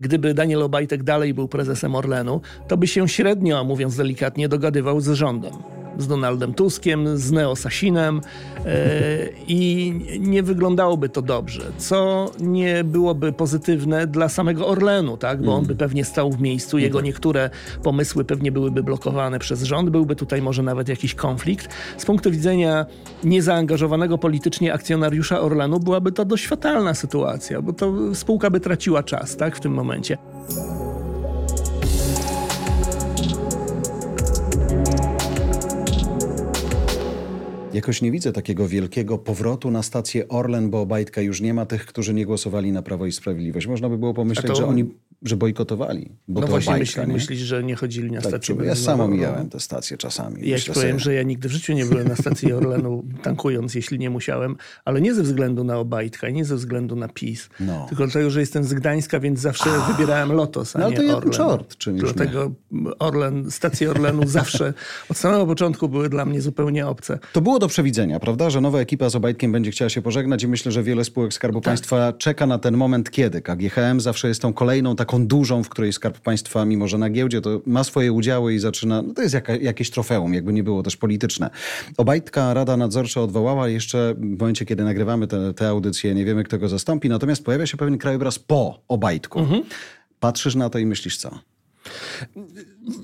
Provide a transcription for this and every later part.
gdyby Daniel Obajtek dalej był prezesem Orlenu, to by się średnio, mówiąc delikatnie, dogadywał z rządem z Donaldem Tuskiem, z Neo Sasinem e, i nie wyglądałoby to dobrze, co nie byłoby pozytywne dla samego Orlenu, tak? bo on by pewnie stał w miejscu, jego niektóre pomysły pewnie byłyby blokowane przez rząd, byłby tutaj może nawet jakiś konflikt. Z punktu widzenia niezaangażowanego politycznie akcjonariusza Orlenu byłaby to dość fatalna sytuacja, bo to spółka by traciła czas tak, w tym momencie. Jakoś nie widzę takiego wielkiego powrotu na stację Orlen, bo Obajtka już nie ma tych, którzy nie głosowali na Prawo i Sprawiedliwość. Można by było pomyśleć, to- że oni że bojkotowali. Bo No to właśnie myśli, myślisz, że nie chodzili na Tak, stację ja samo mijałem te stacje czasami. Ja ci powiem, że ja nigdy w życiu nie byłem na stacji Orlenu tankując, jeśli nie musiałem, ale nie ze względu na Obajtka i nie ze względu na PiS, No. tylko dlatego, że jestem z Gdańska, więc zawsze wybierałem Lotos, a No ale nie to Orlen. czort, czym Dlatego Orlen, stacje Orlenu zawsze od samego początku były dla mnie zupełnie obce. To było do przewidzenia, prawda, że nowa ekipa z Obajtkiem będzie chciała się pożegnać i myślę, że wiele spółek Skarbu Tak. Państwa czeka na ten moment, kiedy KGHM zawsze jest tą kolejną taką dużą, w której Skarb Państwa, mimo że na giełdzie, to ma swoje udziały i zaczyna, no to jest jaka, jakieś trofeum, jakby nie było też polityczne. Obajtka Rada Nadzorcza odwołała jeszcze w momencie, kiedy nagrywamy te, te audycje, nie wiemy, kto go zastąpi, natomiast pojawia się pewien krajobraz po Obajtku. Mhm. Patrzysz na to i myślisz co?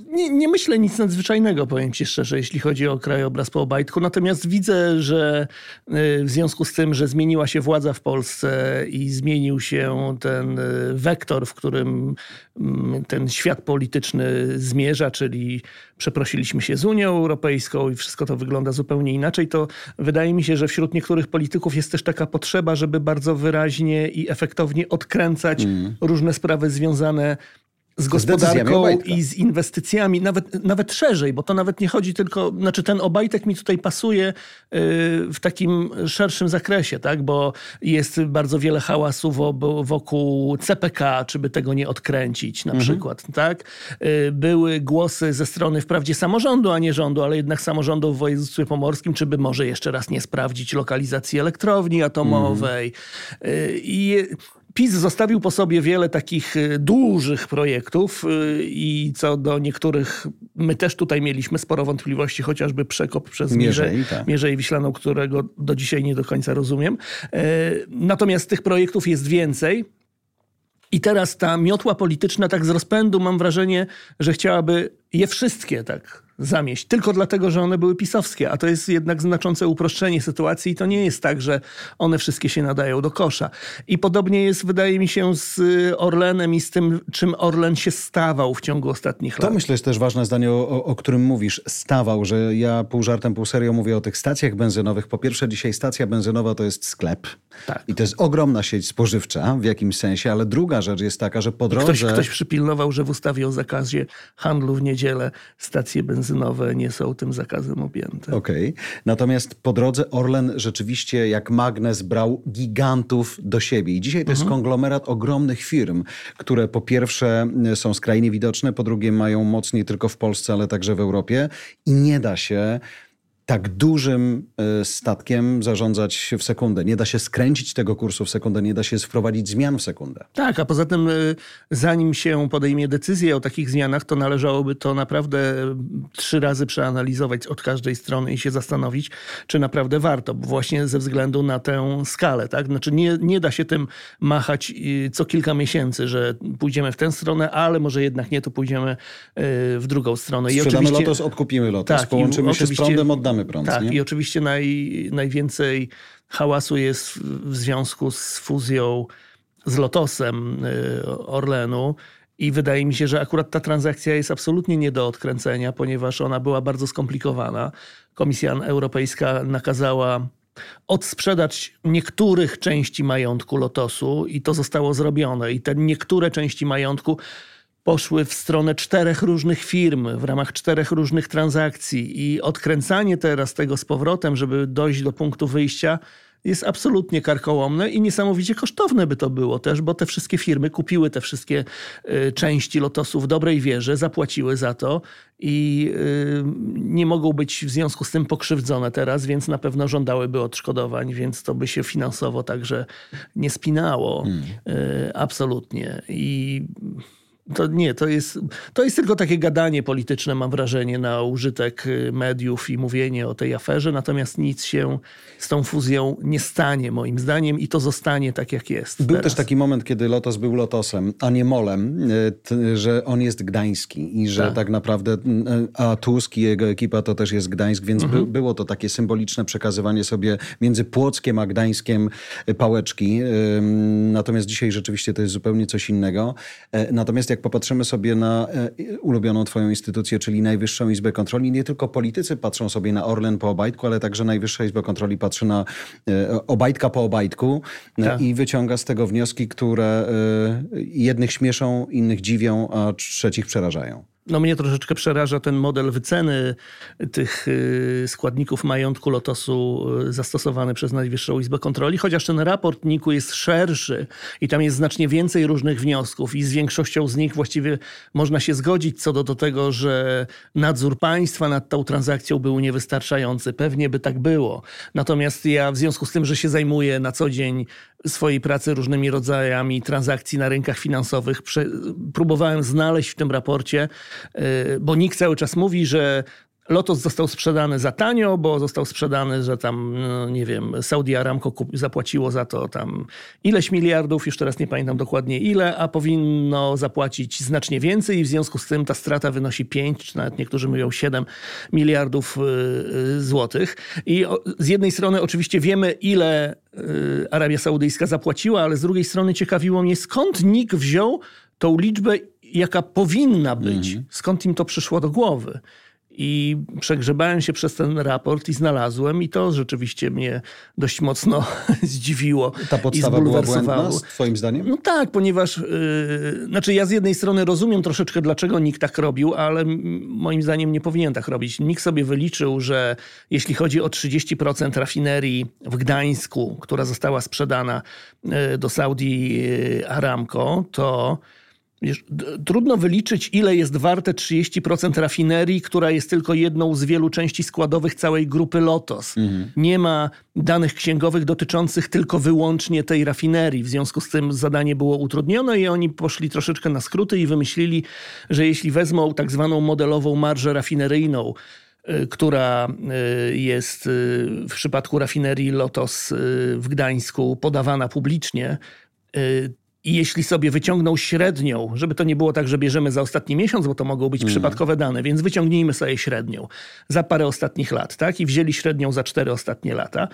Nie, nie myślę nic nadzwyczajnego, powiem ci szczerze, jeśli chodzi o krajobraz po Obajtku. Natomiast widzę, że y, w związku z tym, że zmieniła się władza w Polsce i zmienił się ten y, wektor, w którym mm, ten świat polityczny zmierza, czyli przeprosiliśmy się z Unią Europejską i wszystko to wygląda zupełnie inaczej, to wydaje mi się, że wśród niektórych polityków jest też taka potrzeba, żeby bardzo wyraźnie i efektownie odkręcać różne sprawy związane z gospodarką i z inwestycjami, nawet, nawet szerzej, bo to nawet nie chodzi tylko, znaczy ten Obajtek mi tutaj pasuje y, w takim szerszym zakresie, tak? bo jest bardzo wiele hałasu wo- wokół CPK, czy by tego nie odkręcić na przykład. Tak? Y, Były głosy ze strony wprawdzie samorządu, a nie rządu, ale jednak samorządu w województwie pomorskim, czy by może jeszcze raz nie sprawdzić lokalizacji elektrowni atomowej. Y, I PiS zostawił po sobie wiele takich y, dużych projektów y, i co do niektórych my też tutaj mieliśmy sporo wątpliwości, chociażby przekop przez Mierzej, tak. Mierzej Wiślaną, którego do dzisiaj nie do końca rozumiem. E, Natomiast tych projektów jest więcej. I teraz ta miotła polityczna tak z rozpędu mam wrażenie, że chciałaby je wszystkie tak zamieść, tylko dlatego, że one były pisowskie, a to jest jednak znaczące uproszczenie sytuacji i to nie jest tak, że one wszystkie się nadają do kosza. I podobnie jest, wydaje mi się, z y, Orlenem i z tym, czym Orlen się stawał w ciągu ostatnich To lat. myślę jest też ważne zdanie, o, o, o którym mówisz. Stawał, że ja pół żartem, pół serio mówię o tych stacjach benzynowych. Po pierwsze, dzisiaj stacja benzynowa to jest sklep. Tak. I to jest ogromna sieć spożywcza w jakimś sensie, ale druga rzecz jest taka, że po drodze... Ktoś, ktoś przypilnował, że w ustawie o zakazie handlu w niedzielę stacje benzynowe nie są tym zakazem objęte. Okej. Natomiast po drodze Orlen rzeczywiście jak magnes brał gigantów do siebie. I dzisiaj to jest konglomerat ogromnych firm, które po pierwsze y, są skrajnie widoczne, po drugie mają moc nie tylko w Polsce, ale także w Europie. I nie da się tak dużym y, statkiem zarządzać w sekundę. Nie da się skręcić tego kursu w sekundę, nie da się wprowadzić zmian w sekundę. Tak, a poza tym, y, zanim się podejmie decyzję o takich zmianach, to należałoby to naprawdę y, trzy razy przeanalizować od każdej strony i się zastanowić, czy naprawdę warto, właśnie ze względu na tę skalę. Tak? Znaczy nie, nie da się tym machać y, co kilka miesięcy, że pójdziemy w tę stronę, ale może jednak nie, to pójdziemy w drugą stronę. Sprzedamy Lotos, odkupimy Lotos. Tak, i Połączymy się z oczywiście- prądem, oddamy prąd. Tak, nie? i oczywiście naj, najwięcej hałasu jest w, w związku z fuzją z Lotosem y, Orlenu. I wydaje mi się, że akurat ta transakcja jest absolutnie nie do odkręcenia, ponieważ ona była bardzo skomplikowana. Komisja Europejska nakazała odsprzedać niektórych części majątku Lotosu i to zostało zrobione. I te niektóre części majątku poszły w stronę czterech różnych firm w ramach czterech różnych transakcji i odkręcanie teraz tego z powrotem, żeby dojść do punktu wyjścia, jest absolutnie karkołomne i niesamowicie kosztowne by to było też, bo te wszystkie firmy kupiły te wszystkie y, części Lotosu w dobrej wierze, zapłaciły za to i y, nie mogą być w związku z tym pokrzywdzone teraz, więc na pewno żądałyby odszkodowań, więc to by się finansowo także nie spinało. Hmm. Y, absolutnie. I to nie, to jest, to jest tylko takie gadanie polityczne, mam wrażenie, na użytek y, mediów i mówienie o tej aferze, natomiast nic się z tą fuzją nie stanie, moim zdaniem, i to zostanie tak, jak jest. Był teraz. też taki moment, kiedy Lotos był Lotosem, a nie Molem, y, że on jest gdański i że tak, tak naprawdę, y, a Tusk i jego ekipa to też jest Gdańsk, więc mhm. by, było to takie symboliczne przekazywanie sobie między Płockiem a Gdańskiem pałeczki. Natomiast dzisiaj rzeczywiście to jest zupełnie coś innego. E, natomiast jak jak popatrzymy sobie na e, ulubioną twoją instytucję, czyli Najwyższą Izbę Kontroli, nie tylko politycy patrzą sobie na Orlen po Obajtku, ale także Najwyższa Izba Kontroli patrzy na e, Obajtka po Obajtku e, tak. i wyciąga z tego wnioski, które jednych śmieszą, innych dziwią, a trzecich przerażają. No mnie troszeczkę przeraża ten model wyceny tych y, składników majątku Lotosu y, zastosowany przez Najwyższą Izbę Kontroli, chociaż ten raport NIK-u jest szerszy i tam jest znacznie więcej różnych wniosków i z większością z nich właściwie można się zgodzić co do, do tego, że nadzór państwa nad tą transakcją był niewystarczający. Pewnie by tak było. Natomiast ja w związku z tym, że się zajmuję na co dzień swojej pracy różnymi rodzajami transakcji na rynkach finansowych, próbowałem znaleźć w tym raporcie Y, bo nikt cały czas mówi, że Lotos został sprzedany za tanio, bo został sprzedany, że tam, no, nie wiem, Saudi Aramco zapłaciło za to tam ileś miliardów, już teraz nie pamiętam dokładnie ile, a powinno zapłacić znacznie więcej i w związku z tym ta strata wynosi 5, czy nawet niektórzy mówią 7 miliardów y, y, złotych. I z jednej strony oczywiście wiemy, ile Arabia Saudyjska zapłaciła, ale z drugiej strony ciekawiło mnie, skąd NIK wziął tą liczbę jaka powinna być. Mhm. Skąd im to przyszło do głowy? I przegrzebałem się przez ten raport i znalazłem, i to rzeczywiście mnie dość mocno zdziwiło. Ta podstawa była błędna, Twoim zdaniem? No tak, ponieważ yy, znaczy ja z jednej strony rozumiem troszeczkę, dlaczego nikt tak robił, ale moim zdaniem nie powinien tak robić. Nikt sobie wyliczył, że jeśli chodzi o 30% rafinerii w Gdańsku, która została sprzedana yy, do Saudi yy, Aramco, to Wiesz, trudno wyliczyć, ile jest warte 30% rafinerii, która jest tylko jedną z wielu części składowych całej grupy Lotos. Mhm. Nie ma danych księgowych dotyczących tylko wyłącznie tej rafinerii. W związku z tym zadanie było utrudnione i oni poszli troszeczkę na skróty i wymyślili, że jeśli wezmą tak zwaną modelową marżę rafineryjną, y, która y, jest y, w przypadku rafinerii Lotos w Gdańsku podawana publicznie, i jeśli sobie wyciągną średnią, żeby to nie było tak, że bierzemy za ostatni miesiąc, bo to mogą być mm. przypadkowe dane, więc wyciągnijmy sobie średnią za parę ostatnich lat, tak? I wzięli średnią za cztery ostatnie lata.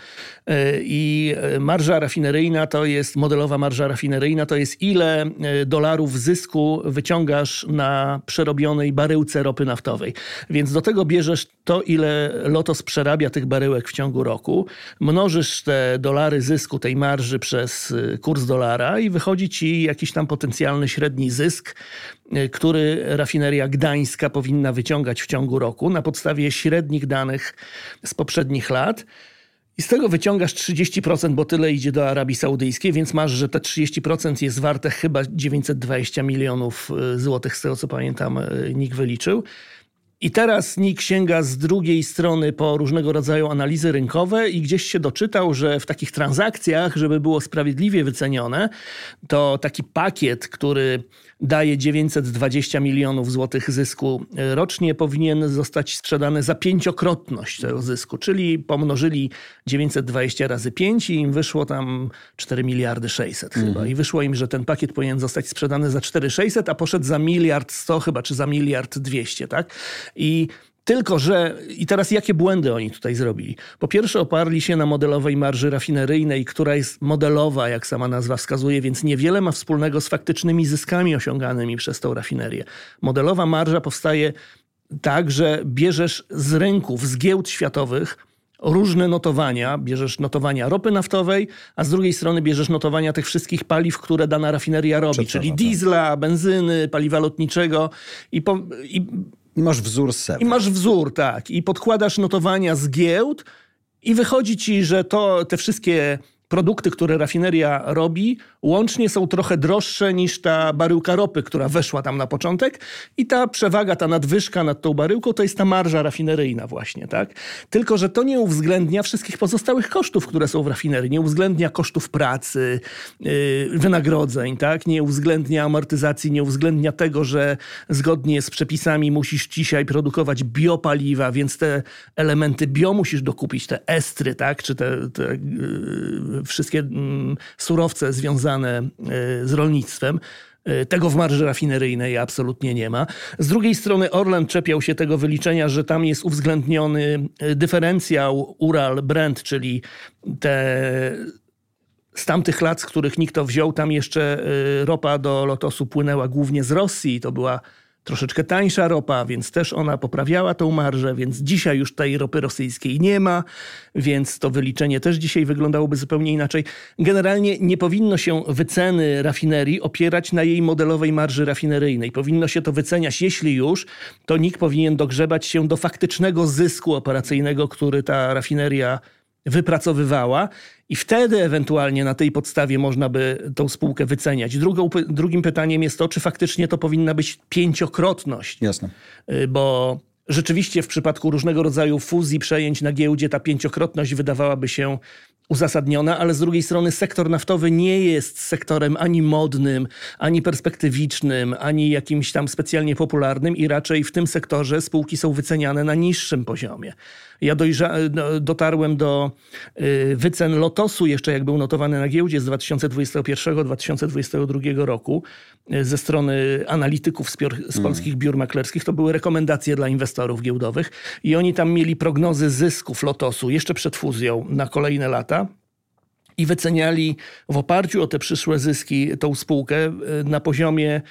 E, I e, marża rafineryjna to jest, modelowa marża rafineryjna to jest ile e, dolarów zysku wyciągasz na przerobionej baryłce ropy naftowej. Więc do tego bierzesz to, ile Lotos przerabia tych baryłek w ciągu roku, mnożysz te dolary zysku tej marży przez kurs dolara i wychodzi ci ci jakiś tam potencjalny średni zysk, y, który rafineria gdańska powinna wyciągać w ciągu roku na podstawie średnich danych z poprzednich lat. I z tego wyciągasz 30%, bo tyle idzie do Arabii Saudyjskiej, więc masz, że te 30% jest warte chyba 920 milionów y, złotych, z tego co pamiętam, y, NIK wyliczył. I teraz NIK sięga z drugiej strony po różnego rodzaju analizy rynkowe i gdzieś się doczytał, że w takich transakcjach, żeby było sprawiedliwie wycenione, to taki pakiet, który daje 920 milionów złotych zysku rocznie, powinien zostać sprzedany za pięciokrotność tego zysku, czyli pomnożyli 920 razy 5 i im wyszło tam 4 miliardy 600 chyba. Mhm. I wyszło im, że ten pakiet powinien zostać sprzedany za 4600, a poszedł za miliard 100 chyba, czy za miliard 200, tak? I tylko, że i teraz jakie błędy oni tutaj zrobili? Po pierwsze, oparli się na modelowej marży rafineryjnej, która jest modelowa, jak sama nazwa wskazuje, więc niewiele ma wspólnego z faktycznymi zyskami osiąganymi przez tą rafinerię. Modelowa marża powstaje tak, że bierzesz z rynków, z giełd światowych różne notowania. Bierzesz notowania ropy naftowej, a z drugiej strony bierzesz notowania tych wszystkich paliw, które dana rafineria robi, czyli tak. diesla, benzyny, paliwa lotniczego i, po, i i masz wzór z I masz wzór, tak. I podkładasz notowania z giełd I wychodzi ci, że to te wszystkie produkty, które rafineria robi, łącznie są trochę droższe niż ta baryłka ropy, która weszła tam na początek. I ta przewaga, ta nadwyżka nad tą baryłką to jest ta marża rafineryjna właśnie, tak? Tylko, że to nie uwzględnia wszystkich pozostałych kosztów, które są w rafinerii. Nie uwzględnia kosztów pracy, yy, wynagrodzeń, tak? Nie uwzględnia amortyzacji, nie uwzględnia tego, że zgodnie z przepisami musisz dzisiaj produkować biopaliwa, więc te elementy bio musisz dokupić, te estry, tak? Czy te, te yy, wszystkie mm, surowce związane e, z rolnictwem. E, tego w marży rafineryjnej absolutnie nie ma. Z drugiej strony Orlen czepiał się tego wyliczenia, że tam jest uwzględniony e, dyferencjał Ural-Brent, czyli te z tamtych lat, z których nikt to wziął, tam jeszcze ropa do Lotosu płynęła głównie z Rosji. To była troszeczkę tańsza ropa, więc też ona poprawiała tą marżę, więc dzisiaj już tej ropy rosyjskiej nie ma, więc to wyliczenie też dzisiaj wyglądałoby zupełnie inaczej. Generalnie nie powinno się wyceny rafinerii opierać na jej modelowej marży rafineryjnej. Powinno się to wyceniać, jeśli już, to NIK powinien dogrzebać się do faktycznego zysku operacyjnego, który ta rafineria wypracowywała i wtedy ewentualnie na tej podstawie można by tą spółkę wyceniać. Drugą, drugim pytaniem jest to, czy faktycznie to powinna być pięciokrotność. Jasne. Y, bo rzeczywiście w przypadku różnego rodzaju fuzji, przejęć na giełdzie ta pięciokrotność wydawałaby się uzasadniona, ale z drugiej strony sektor naftowy nie jest sektorem ani modnym, ani perspektywicznym, ani jakimś tam specjalnie popularnym i raczej w tym sektorze spółki są wyceniane na niższym poziomie. Ja dojrza- no, dotarłem do y, wycen Lotosu jeszcze jak był notowany na giełdzie z 2021-2022 roku y, ze strony analityków z, pior- z mm. polskich biur maklerskich. To były rekomendacje dla inwestorów giełdowych i oni tam mieli prognozy zysków Lotosu jeszcze przed fuzją na kolejne lata i wyceniali w oparciu o te przyszłe zyski tą spółkę y, na poziomie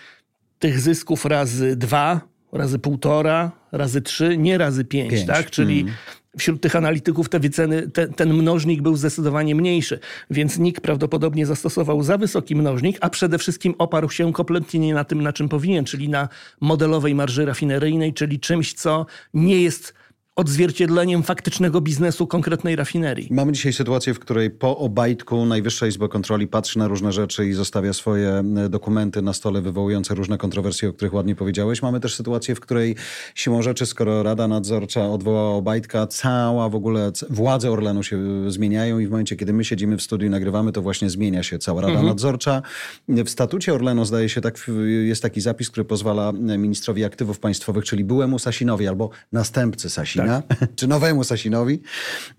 tych zysków razy dwa, razy półtora, razy trzy, nie razy pięć, pięć. tak? Czyli mm wśród tych analityków te wyceny, te, ten mnożnik był zdecydowanie mniejszy, więc NIK prawdopodobnie zastosował za wysoki mnożnik, a przede wszystkim oparł się kompletnie nie na tym, na czym powinien, czyli na modelowej marży rafineryjnej, czyli czymś, co nie jest odzwierciedleniem faktycznego biznesu konkretnej rafinerii. Mamy dzisiaj sytuację, w której po Obajtku Najwyższa Izba Kontroli patrzy na różne rzeczy i zostawia swoje e, dokumenty na stole wywołujące różne kontrowersje, o których ładnie powiedziałeś. Mamy też sytuację, w której siłą rzeczy, skoro Rada Nadzorcza odwołała Obajtka, cała w ogóle władze Orlenu się e, zmieniają i w momencie, kiedy my siedzimy w studiu i nagrywamy, to właśnie zmienia się cała Rada mhm. Nadzorcza. W statucie Orlenu zdaje się tak, jest taki zapis, który pozwala ministrowi aktywów państwowych, czyli byłemu Sasinowi albo następcy Sasina, tak. czy nowemu Sasinowi,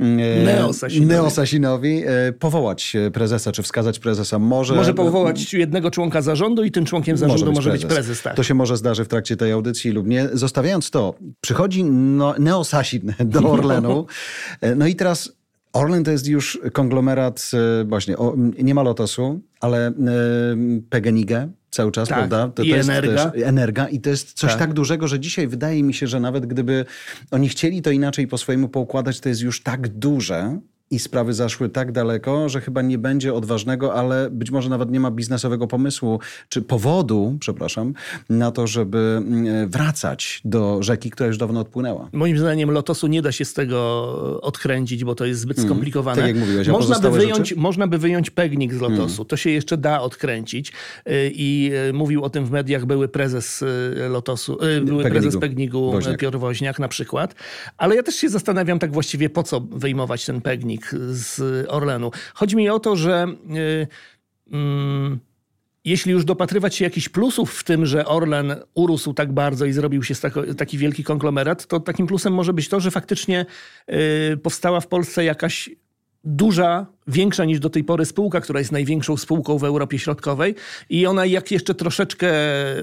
e, Neosasinowi, Neosasinowi e, powołać prezesa, czy wskazać prezesa. Może, może powołać jednego członka zarządu i tym członkiem zarządu może być, może prezes. być prezes. Tak. To się może zdarzy w trakcie tej audycji lub nie. Zostawiając to, przychodzi no, Neosasin do Orlenu. E, no i teraz Orlen to jest już konglomerat, właśnie, o, nie ma Lotosu, ale y, PGNiG cały czas, tak, prawda? To, to I energa. Też energa. I to jest coś tak. tak. dużego, że dzisiaj wydaje mi się, że nawet gdyby oni chcieli to inaczej po swojemu poukładać, to jest już tak duże, i sprawy zaszły tak daleko, że chyba nie będzie odważnego, ale być może nawet nie ma biznesowego pomysłu, czy powodu, przepraszam, na to, żeby mm, wracać do rzeki, która już dawno odpłynęła. Moim zdaniem Lotosu nie da się z tego odkręcić, bo to jest zbyt mm, skomplikowane. tak jak mówiłeś, można, by wyjąć, można by wyjąć pegnik z Lotosu. Mm. To się jeszcze da odkręcić. Y, I y, mówił o tym w mediach były prezes Lotosu, były Pegnigu. prezes Pegnigu Woźniak. Piotr Woźniak na przykład. Ale ja też się zastanawiam tak właściwie, po co wyjmować ten pegnik z Orlenu. Chodzi mi o to, że yy, yy, jeśli już dopatrywać się jakichś plusów w tym, że Orlen urósł tak bardzo i zrobił się taki wielki konglomerat, to takim plusem może być to, że faktycznie yy, powstała w Polsce jakaś duża większa niż do tej pory spółka, która jest największą spółką w Europie Środkowej i ona jak jeszcze troszeczkę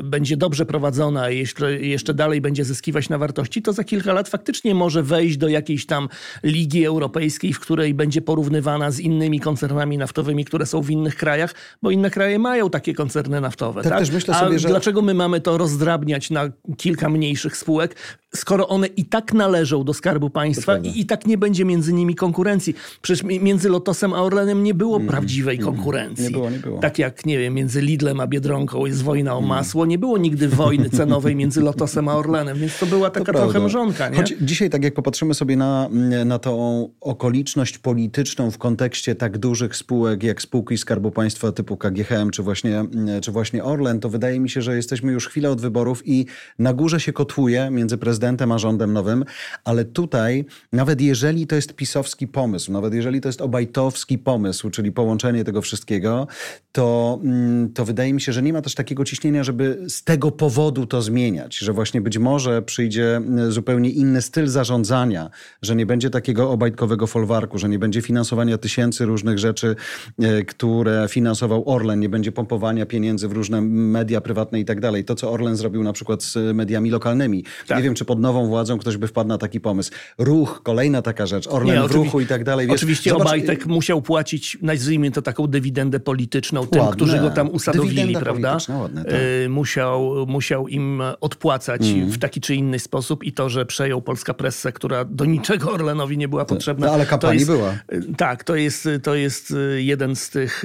będzie dobrze prowadzona i jeszcze, jeszcze dalej będzie zyskiwać na wartości, to za kilka lat faktycznie może wejść do jakiejś tam ligi europejskiej, w której będzie porównywana z innymi koncernami naftowymi, które są w innych krajach, bo inne kraje mają takie koncerny naftowe. Tak, tak? Też myślę sobie, A że... dlaczego my mamy to rozdrabniać na kilka mniejszych spółek, skoro one i tak należą do Skarbu Państwa i i tak nie będzie między nimi konkurencji. Przecież między Lotosem Lotosem a Orlenem nie było mm, prawdziwej mm, konkurencji. Nie było, nie było. Tak jak, nie wiem, między Lidlem a Biedronką jest wojna o mm. masło, nie było nigdy wojny cenowej między Lotosem a Orlenem, więc to była taka to trochę mrzonka. Nie? Choć dzisiaj, tak jak popatrzymy sobie na, na tą okoliczność polityczną w kontekście tak dużych spółek jak spółki Skarbu Państwa typu KGHM czy właśnie, czy właśnie Orlen, to wydaje mi się, że jesteśmy już chwilę od wyborów i na górze się kotłuje między prezydentem a rządem nowym, ale tutaj, nawet jeżeli to jest pisowski pomysł, nawet jeżeli to jest obajtowski pomysł, czyli połączenie tego wszystkiego, to, mm, to wydaje mi się, że nie ma też takiego ciśnienia, żeby z tego powodu to zmieniać, że właśnie być może przyjdzie mm, zupełnie inny styl zarządzania, że nie będzie takiego obajtkowego folwarku, że nie będzie finansowania tysięcy różnych rzeczy, e, które finansował Orlen, nie będzie pompowania pieniędzy w różne media prywatne i tak dalej. To, co Orlen zrobił na przykład z mediami lokalnymi. Tak. Nie wiem, czy pod nową władzą ktoś by wpadł na taki pomysł. Ruch, kolejna taka rzecz, Orlen nie, w ruchu i tak dalej. Wiesz, oczywiście zobacz, Obajtek musiał płacić, nazwijmy to taką dywidendę polityczną tym, ładne. którzy go tam usadowili, Dywidenda prawda? Ładne, tak. Y, musiał, musiał im odpłacać mm. w taki czy inny sposób i to, że przejął Polska Pressę, która do niczego Orlenowi nie była potrzebna. No, ale kampanii była. Y, tak, to jest, to jest y, jeden z tych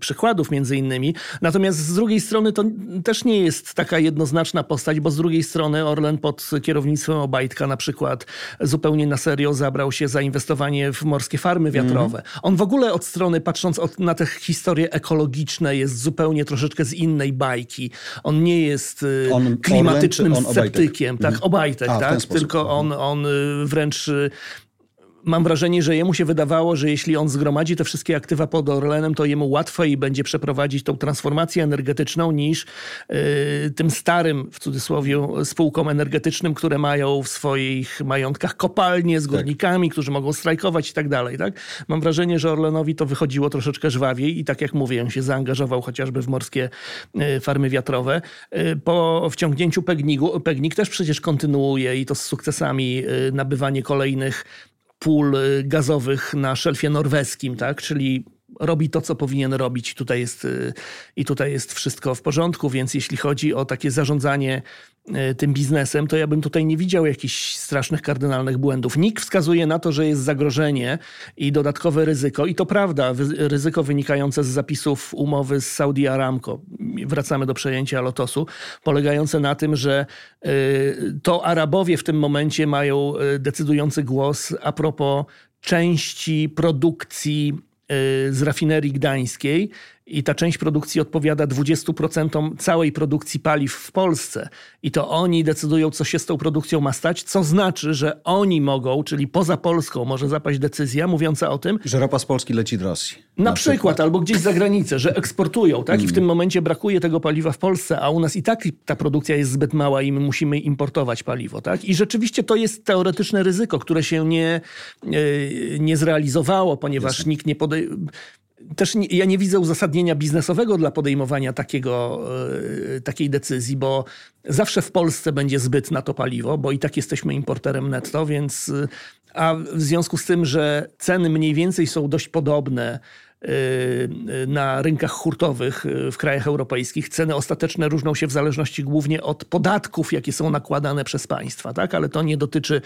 przykładów między innymi. Natomiast z drugiej strony to też nie jest taka jednoznaczna postać, bo z drugiej strony Orlen pod kierownictwem Obajtka na przykład zupełnie na serio zabrał się za inwestowanie w morskie farmy wiatrowe. Mm. On w ogóle od strony, patrząc od, na te historie ekologiczne, jest zupełnie troszeczkę z innej bajki. On nie jest y, on, klimatycznym Orlen, sceptykiem. Tak, mhm. Obajtek, A, tak? Tylko on, on y, wręcz y, mam wrażenie, że jemu się wydawało, że jeśli on zgromadzi te wszystkie aktywa pod Orlenem, to jemu łatwiej będzie przeprowadzić tą transformację energetyczną niż y, tym starym, w cudzysłowie, spółkom energetycznym, które mają w swoich majątkach kopalnie z tak. górnikami, tak. którzy mogą strajkować i tak dalej. Tak? Mam wrażenie, że Orlenowi to wychodziło troszeczkę żwawiej i tak jak mówię, on się zaangażował chociażby w morskie y, farmy wiatrowe. Y, po wciągnięciu Pegniku, Pegnik też przecież kontynuuje i to z sukcesami nabywanie kolejnych pól y, gazowych na szelfie norweskim, tak? czyli robi to, co powinien robić. Tutaj jest, y, I tutaj jest wszystko w porządku, więc jeśli chodzi o takie zarządzanie y, tym biznesem, to ja bym tutaj nie widział jakichś strasznych, kardynalnych błędów. NIK wskazuje na to, że jest zagrożenie i dodatkowe ryzyko. I to prawda, ryzyko wynikające z zapisów umowy z Saudi Aramco. Wracamy do przejęcia Lotosu, polegające na tym, że y, to Arabowie w tym momencie mają decydujący głos a propos części produkcji z rafinerii gdańskiej i ta część produkcji odpowiada 20% całej produkcji paliw w Polsce. I to oni decydują, co się z tą produkcją ma stać, co znaczy, że oni mogą, czyli poza Polską może zapaść decyzja mówiąca o tym... Że ropa z Polski leci do Rosji. Na, na przykład, przykład, albo gdzieś za granicę, że eksportują, tak? I w mm. tym momencie brakuje tego paliwa w Polsce, a u nas i tak ta produkcja jest zbyt mała i my musimy importować paliwo, tak? I rzeczywiście to jest teoretyczne ryzyko, które się nie, e, nie zrealizowało, ponieważ nikt nie podejmuje też nie, ja nie widzę uzasadnienia biznesowego dla podejmowania takiego, yy, takiej decyzji, bo zawsze w Polsce będzie zbyt na to paliwo, bo i tak jesteśmy importerem netto, więc yy, a w związku z tym, że ceny mniej więcej są dość podobne na rynkach hurtowych y, w krajach europejskich. Ceny ostateczne różnią się w zależności głównie od podatków, jakie są nakładane przez państwa, tak? ale to nie dotyczy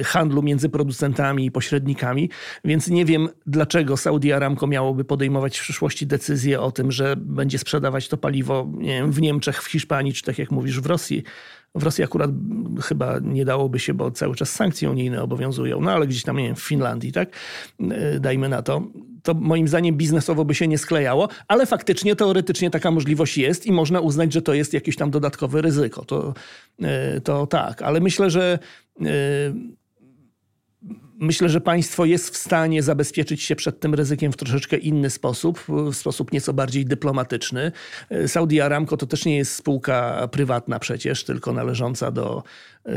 y, handlu między producentami i pośrednikami, więc nie wiem, dlaczego Saudi Aramco miałoby podejmować w przyszłości decyzję o tym, że będzie sprzedawać to paliwo nie wiem, w Niemczech, w Hiszpanii, czy tak jak mówisz, w Rosji. W Rosji akurat chyba nie dałoby się, bo cały czas sankcje unijne obowiązują, no ale gdzieś tam, nie wiem, w Finlandii, tak? Dajmy na to to moim zdaniem biznesowo by się nie sklejało, ale faktycznie, teoretycznie taka możliwość jest i można uznać, że to jest jakieś tam dodatkowe ryzyko. To, e, to tak, ale myślę, że e, Myślę, że państwo jest w stanie zabezpieczyć się przed tym ryzykiem w troszeczkę inny sposób, w sposób nieco bardziej dyplomatyczny. E, Saudi Aramco to też nie jest spółka prywatna przecież, tylko należąca do y,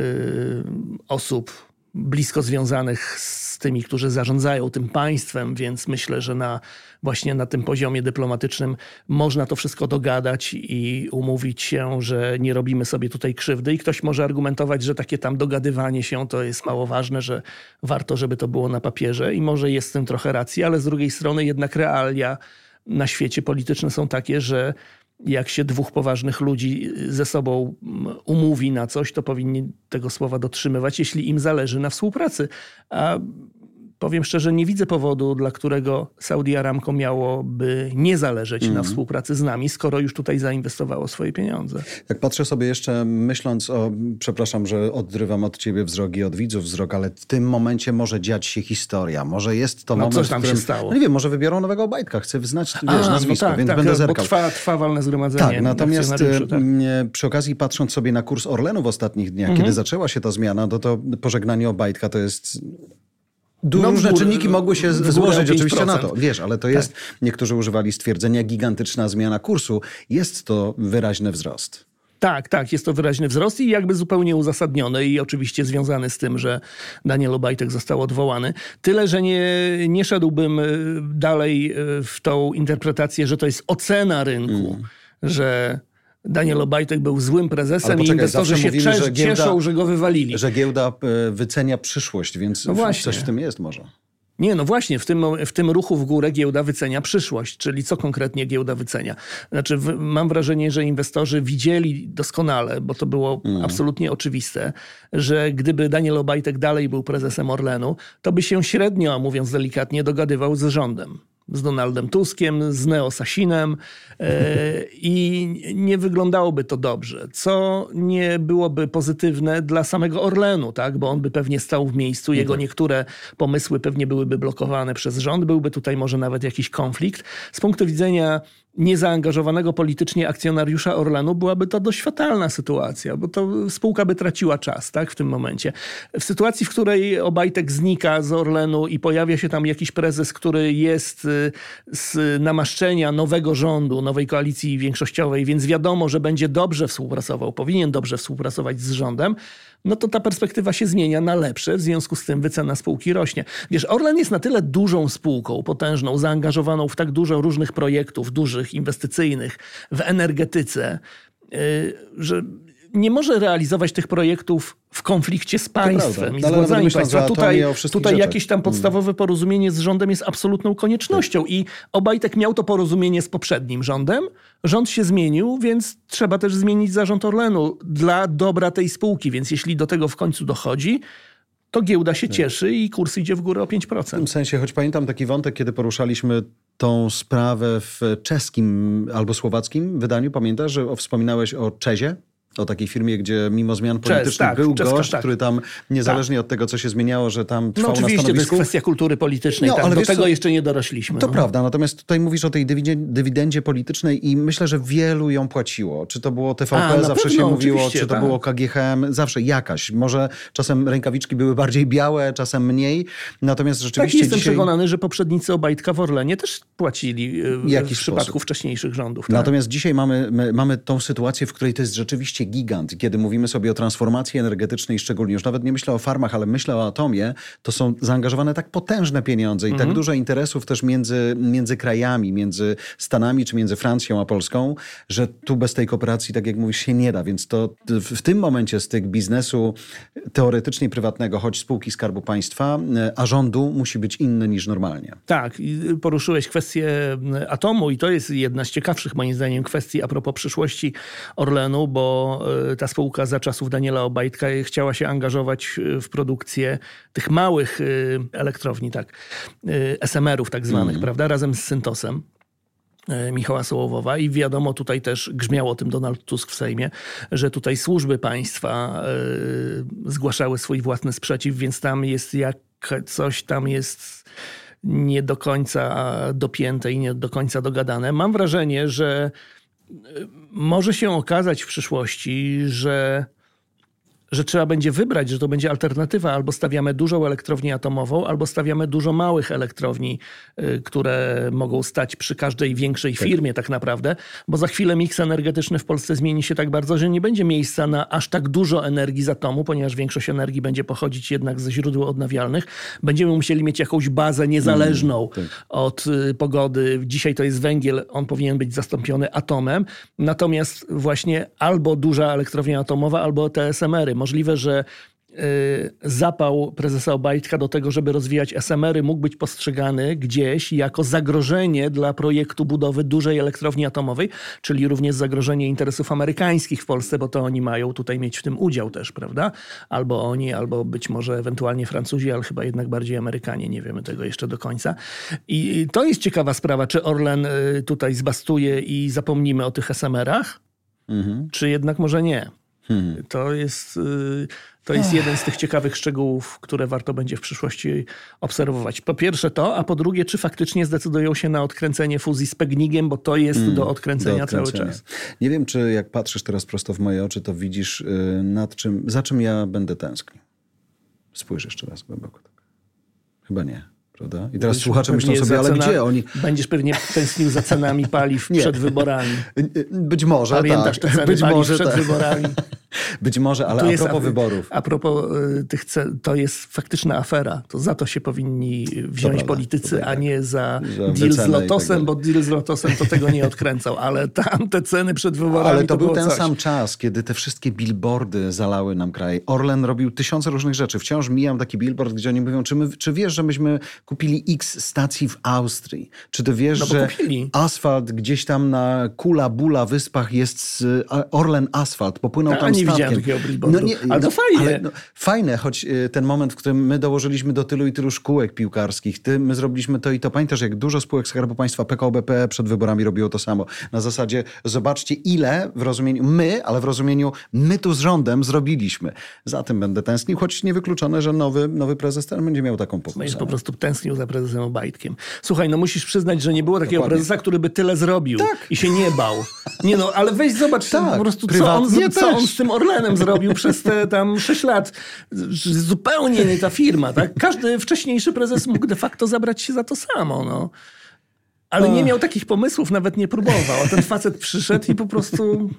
osób blisko związanych z tymi, którzy zarządzają tym państwem, więc myślę, że na, właśnie na tym poziomie dyplomatycznym można to wszystko dogadać i umówić się, że nie robimy sobie tutaj krzywdy. I ktoś może argumentować, że takie tam dogadywanie się to jest mało ważne, że warto, żeby to było na papierze i może jest w tym trochę racji, ale z drugiej strony jednak realia na świecie polityczne są takie, że jak się dwóch poważnych ludzi ze sobą umówi na coś, to powinni tego słowa dotrzymywać, jeśli im zależy na współpracy. A powiem szczerze, nie widzę powodu, dla którego Saudi Aramco miałoby nie zależeć mm. na mhm. współpracy z nami, skoro już tutaj zainwestowało swoje pieniądze. Jak patrzę sobie jeszcze, myśląc o, przepraszam, że odrywam od ciebie wzrok i od widzów wzrok, ale w tym momencie może dziać się historia. Może jest to no, moment, coś tam którym, się stało. No nie wiem, może wybiorą nowego Obajtka, chcę znać wiesz, A, no nazwisko, no tak, więc tak, będę zerkał. Trwa, trwa walne zgromadzenie. Tak, natomiast tak. przy okazji patrząc sobie na kurs Orlenu w ostatnich dniach, mm -hmm. kiedy zaczęła się ta zmiana, to to pożegnanie Obajtka to jest No, różne czynniki mogły się złożyć oczywiście na to. Wiesz, ale to tak. jest, niektórzy używali stwierdzenia gigantyczna zmiana kursu. Jest to wyraźny wzrost. Tak, tak, jest to wyraźny wzrost i jakby zupełnie uzasadniony i oczywiście związany z tym, że Daniel Obajtek został odwołany. Tyle, że nie, nie szedłbym y, dalej y, w tą interpretację, że to jest ocena rynku, mm. że Daniel Obajtek był złym prezesem poczekaj, i inwestorzy się mówimy, że giełda, cieszą, że go wywalili. Że giełda e, wycenia przyszłość, więc no coś w tym jest może. Nie, no właśnie, w tym, w tym ruchu w górę giełda wycenia przyszłość, czyli co konkretnie giełda wycenia. Znaczy, w, mam wrażenie, że inwestorzy widzieli doskonale, bo to było mm. absolutnie oczywiste, że gdyby Daniel Obajtek dalej był prezesem Orlenu, to by się średnio, mówiąc delikatnie, dogadywał z rządem z Donaldem Tuskiem, z Neo Sasinem e, i nie wyglądałoby to dobrze, co nie byłoby pozytywne dla samego Orlenu, tak? bo on by pewnie stał w miejscu, jego tak. niektóre pomysły pewnie byłyby blokowane przez rząd, byłby tutaj może nawet jakiś konflikt. Z punktu widzenia niezaangażowanego politycznie akcjonariusza Orlenu byłaby to dość fatalna sytuacja, bo to spółka by traciła czas tak, w tym momencie. W sytuacji, w której Obajtek znika z Orlenu i pojawia się tam jakiś prezes, który jest y, z namaszczenia nowego rządu, nowej koalicji większościowej, więc wiadomo, że będzie dobrze współpracował, powinien dobrze współpracować z rządem, no to ta perspektywa się zmienia na lepsze, w związku z tym wycena spółki rośnie. Wiesz, Orlen jest na tyle dużą spółką, potężną, zaangażowaną w tak dużo różnych projektów, dużych, inwestycyjnych, w energetyce, y, że nie może realizować tych projektów w konflikcie z państwem i z władzami państwa. Tutaj, tutaj jakieś tam podstawowe porozumienie z rządem jest absolutną koniecznością i Obajtek miał to porozumienie z poprzednim rządem. Rząd się zmienił, więc trzeba też zmienić zarząd Orlenu dla dobra tej spółki. Więc jeśli do tego w końcu dochodzi, to giełda się cieszy i kurs idzie w górę o 5%. W tym sensie, choć pamiętam taki wątek, kiedy poruszaliśmy tą sprawę w czeskim albo słowackim wydaniu, pamiętasz, że wspominałeś o Czezie? O takiej firmie, gdzie mimo zmian politycznych tak, był Czeska, gość, tak. który tam niezależnie tak. od tego, co się zmieniało, że tam trwał no, oczywiście, na stanowisku. to jest kwestia kultury politycznej, no, tak, ale do tego co? jeszcze nie dorośliśmy. To no. prawda, natomiast tutaj mówisz o tej dywidendzie politycznej i myślę, że wielu ją płaciło. Czy to było TVP, A, zawsze pewno, się mówiło, czy to tak. było KGHM, zawsze jakaś. Może czasem rękawiczki były bardziej białe, czasem mniej, natomiast rzeczywiście Tak, jestem dzisiaj... przekonany, że poprzednicy Obajtka w Orlenie też płacili e, w, w przypadku wcześniejszych rządów. Tak. Natomiast dzisiaj mamy, mamy tą sytuację, w której to jest rzeczywiście gigant, kiedy mówimy sobie o transformacji energetycznej szczególnie, już nawet nie myślę o farmach, ale myślę o atomie, to są zaangażowane tak potężne pieniądze i tak mhm. tak dużo interesów też między, między krajami, między Stanami czy między Francją a Polską, że tu bez tej kooperacji, tak jak mówisz, się nie da. Więc to w tym momencie styk biznesu teoretycznie prywatnego, choć spółki Skarbu Państwa, a rządu musi być inny niż normalnie. Tak, poruszyłeś kwestię atomu i to jest jedna z ciekawszych moim zdaniem kwestii a propos przyszłości Orlenu, bo e, ta spółka za czasów Daniela Obajtka chciała się angażować e, w produkcję tych małych e, elektrowni, tak, SMR-ów tak zwanych, mm. prawda, razem z Syntosem. Michała Sołowowa i wiadomo, tutaj też grzmiał o tym Donald Tusk w Sejmie, że tutaj służby państwa zgłaszały swój własny sprzeciw, więc tam jest jak coś tam jest nie do końca dopięte i nie do końca dogadane. Mam wrażenie, że może się okazać w przyszłości, że że trzeba będzie wybrać, że to będzie alternatywa. Albo stawiamy dużą elektrownię atomową, albo stawiamy dużo małych elektrowni, y, które mogą stać przy każdej większej tak. firmie tak naprawdę, bo za chwilę miks energetyczny w Polsce zmieni się tak bardzo, że nie będzie miejsca na aż tak dużo energii z atomu, ponieważ większość energii będzie pochodzić jednak ze źródeł odnawialnych. Będziemy musieli mieć jakąś bazę niezależną mm, tak. od y, pogody. Dzisiaj to jest węgiel, on powinien być zastąpiony atomem. Natomiast właśnie albo duża elektrownia atomowa, albo TSMR-y. Możliwe, że y, zapał prezesa Obajtka do tego, żeby rozwijać SMR-y mógł być postrzegany gdzieś jako zagrożenie dla projektu budowy dużej elektrowni atomowej, czyli również zagrożenie interesów amerykańskich w Polsce, bo to oni mają tutaj mieć w tym udział też, prawda? Albo oni, albo być może ewentualnie Francuzi, ale chyba jednak bardziej Amerykanie, nie wiemy tego jeszcze do końca. I to jest ciekawa sprawa, czy Orlen y, tutaj zbastuje i zapomnimy o tych SMR-ach, mhm. czy jednak może nie. Hmm. To jest, y, to jest jeden z tych ciekawych szczegółów, które warto będzie w przyszłości obserwować. Po pierwsze to, a po drugie, czy faktycznie zdecydują się na odkręcenie fuzji z Pegnigiem, bo to jest hmm. do, odkręcenia do, odkręcenia cały czas. Nie wiem, czy jak patrzysz teraz prosto w moje oczy, to widzisz, y, nad czym, za czym ja będę tęsknił. Spójrz jeszcze raz głęboko. Tak. Chyba nie prawda? I teraz będziesz słuchacze myślą sobie, ale gdzie oni... Będziesz pewnie tęsknił za cenami paliw przed wyborami. Być może, Pamiętasz tak. te ceny Być paliw może, przed tak. wyborami? Być może, ale a propos wyborów. A propos y, tych cen, to jest faktyczna afera. To za to się powinni wziąć politycy, a nie za, deal z tak Lotosem, tak bo deal z Lotosem to tego nie odkręcał. Ale tam te ceny przed wyborami Ale to, to był ten coś. sam czas, kiedy te wszystkie billboardy zalały nam kraj. Orlen robił tysiące różnych rzeczy. Wciąż mijam taki billboard, gdzie oni mówią, czy, my, czy wiesz, że myśmy kupili X stacji w Austrii? Czy ty wiesz, no, że kupili. asfalt gdzieś tam na Kula Bula wyspach jest Orlen Asfalt? Popłynął tam nie widziałem takiego billboardu. No nie, ale to no, fajnie. Ale, no, fajne, choć y, ten moment, w którym my dołożyliśmy do tylu i tylu szkółek piłkarskich, ty, my zrobiliśmy to i to. Pamiętasz, jak dużo spółek Skarbu Państwa, PKO BP przed wyborami robiło to samo. Na zasadzie zobaczcie ile w rozumieniu my, ale w rozumieniu my tu z rządem zrobiliśmy. Za tym będę tęsknił, choć niewykluczone, że nowy, nowy prezes ten będzie miał taką pokusę. Będziesz po prostu tęsknił za prezesem Obajtkiem. Słuchaj, no musisz przyznać, że nie było takiego Dokładnie. prezesa, który by tyle zrobił tak. i się nie bał. Nie no, ale weź zobacz tak. po prostu, co on, co on z tym Orlenem zrobił przez te tam 6 lat. Zupełnie nie ta firma, tak? Każdy wcześniejszy prezes mógł de facto zabrać się za to samo, no. Ale nie miał takich pomysłów, nawet nie próbował. A ten facet przyszedł i po prostu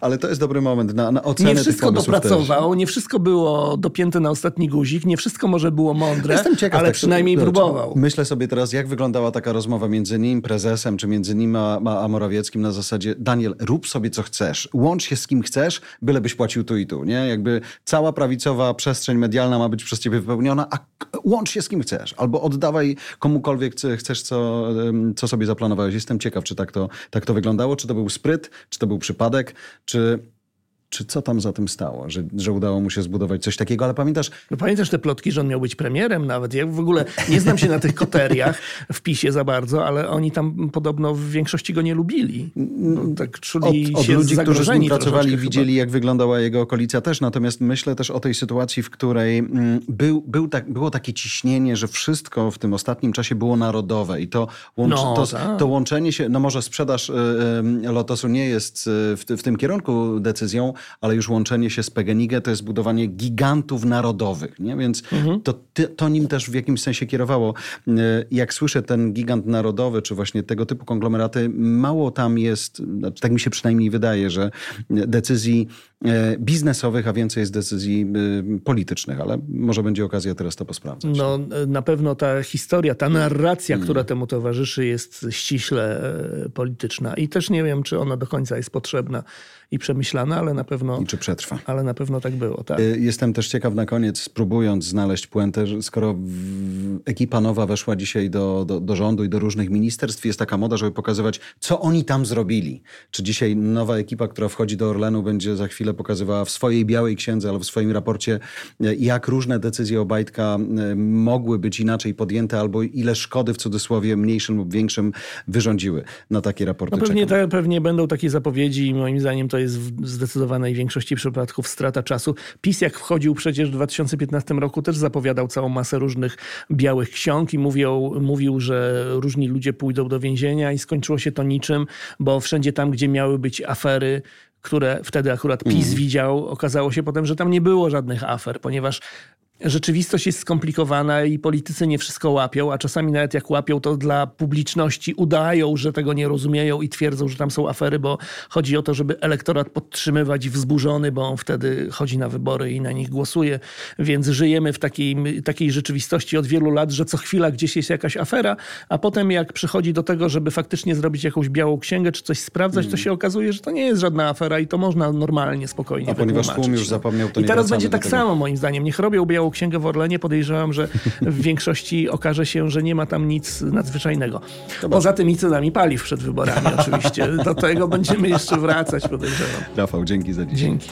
ale to jest dobry moment na, na ocenę Nie wszystko dopracował, też. nie wszystko było dopięte na ostatni guzik, nie wszystko może było mądre, Jestem ciekaw, ale tak, przynajmniej to, próbował. Myślę sobie teraz, jak wyglądała taka rozmowa między nim, prezesem, czy między nim a, a Morawieckim na zasadzie Daniel, rób sobie co chcesz, łącz się z kim chcesz, bylebyś płacił tu i tu, nie? Jakby cała prawicowa przestrzeń medialna ma być przez ciebie wypełniona, a łącz się z kim chcesz, albo oddawaj komukolwiek chcesz, co, co sobie zaplanowałeś. Jestem ciekaw, czy tak to, tak to wyglądało, czy to był spryt, czy to był przypadek, czy czy co tam za tym stało, że, że udało mu się zbudować coś takiego, ale pamiętasz... No pamiętasz te plotki, że on miał być premierem nawet? Ja w ogóle nie znam się na tych koteriach w PiSie za bardzo, ale oni tam podobno w większości go nie lubili. No, tak czuli od, od się ludzi, którzy z nim pracowali, widzieli chyba. jak wyglądała jego okolica też, natomiast myślę też o tej sytuacji, w której mm, był, był tak, było takie ciśnienie, że wszystko w tym ostatnim czasie było narodowe i to, łącz, no, to, tak. to łączenie się, no może sprzedaż y, y, Lotosu nie jest y, w, w tym kierunku decyzją, ale już łączenie się z PGNiG to jest budowanie gigantów narodowych, nie? więc mhm. to, to nim też w jakimś sensie kierowało. E, jak słyszę ten gigant narodowy, czy właśnie tego typu konglomeraty, mało tam jest, znaczy tak mi się przynajmniej wydaje, że decyzji biznesowych, a więcej jest decyzji e, politycznych, ale może będzie okazja teraz to posprawdzać. No na pewno ta historia, ta narracja, hmm. która temu towarzyszy jest ściśle polityczna i też nie wiem, czy ona do końca jest potrzebna i przemyślane, ale na pewno... I czy przetrwa. Ale na pewno tak było, tak. Jestem też ciekaw na koniec, spróbując znaleźć puentę, skoro ekipa nowa weszła dzisiaj do, do, do rządu i do różnych ministerstw, jest taka moda, żeby pokazywać, co oni tam zrobili. Czy dzisiaj nowa ekipa, która wchodzi do Orlenu, będzie za chwilę pokazywała w swojej białej księdze albo w swoim raporcie, y, jak różne decyzje Obajtka y, mogły być inaczej podjęte, albo ile szkody w cudzysłowie mniejszym lub większym wyrządziły. Na takie raporty no pewnie, te, pewnie będą takie zapowiedzi i moim zdaniem to to jest w zdecydowanej większości przypadków strata czasu. PiS jak wchodził przecież w 2015 roku też zapowiadał całą masę różnych białych ksiąg i mówił, mówił, że różni ludzie pójdą do więzienia i skończyło się to niczym, bo wszędzie tam, gdzie miały być afery, które wtedy akurat PiS mm. widział, okazało się potem, że tam nie było żadnych afer, ponieważ rzeczywistość jest skomplikowana i politycy nie wszystko łapią, a czasami nawet jak łapią, to dla publiczności udają, że tego nie rozumieją i twierdzą, że tam są afery, bo chodzi o to, żeby elektorat podtrzymywać wzburzony, bo on wtedy chodzi na wybory i na nich głosuje. Więc żyjemy w takiej, takiej rzeczywistości od wielu lat, że co chwila gdzieś jest jakaś afera, a potem jak przychodzi do tego, żeby faktycznie zrobić jakąś białą księgę czy coś sprawdzać, to się okazuje, że to nie jest żadna afera i to można normalnie, spokojnie A ponieważ tłum już zapomniał, to I nie teraz wracamy będzie tak tego. samo moim zdaniem. Niech robią białą księgę w Orlenie. Podejrzewam, że w większości okaże się, że nie ma tam nic nadzwyczajnego. Poza tymi cenami paliw przed wyborami oczywiście. Do tego będziemy jeszcze wracać, podejrzewam. Rafał, dzięki za dzisiaj. Dzięki.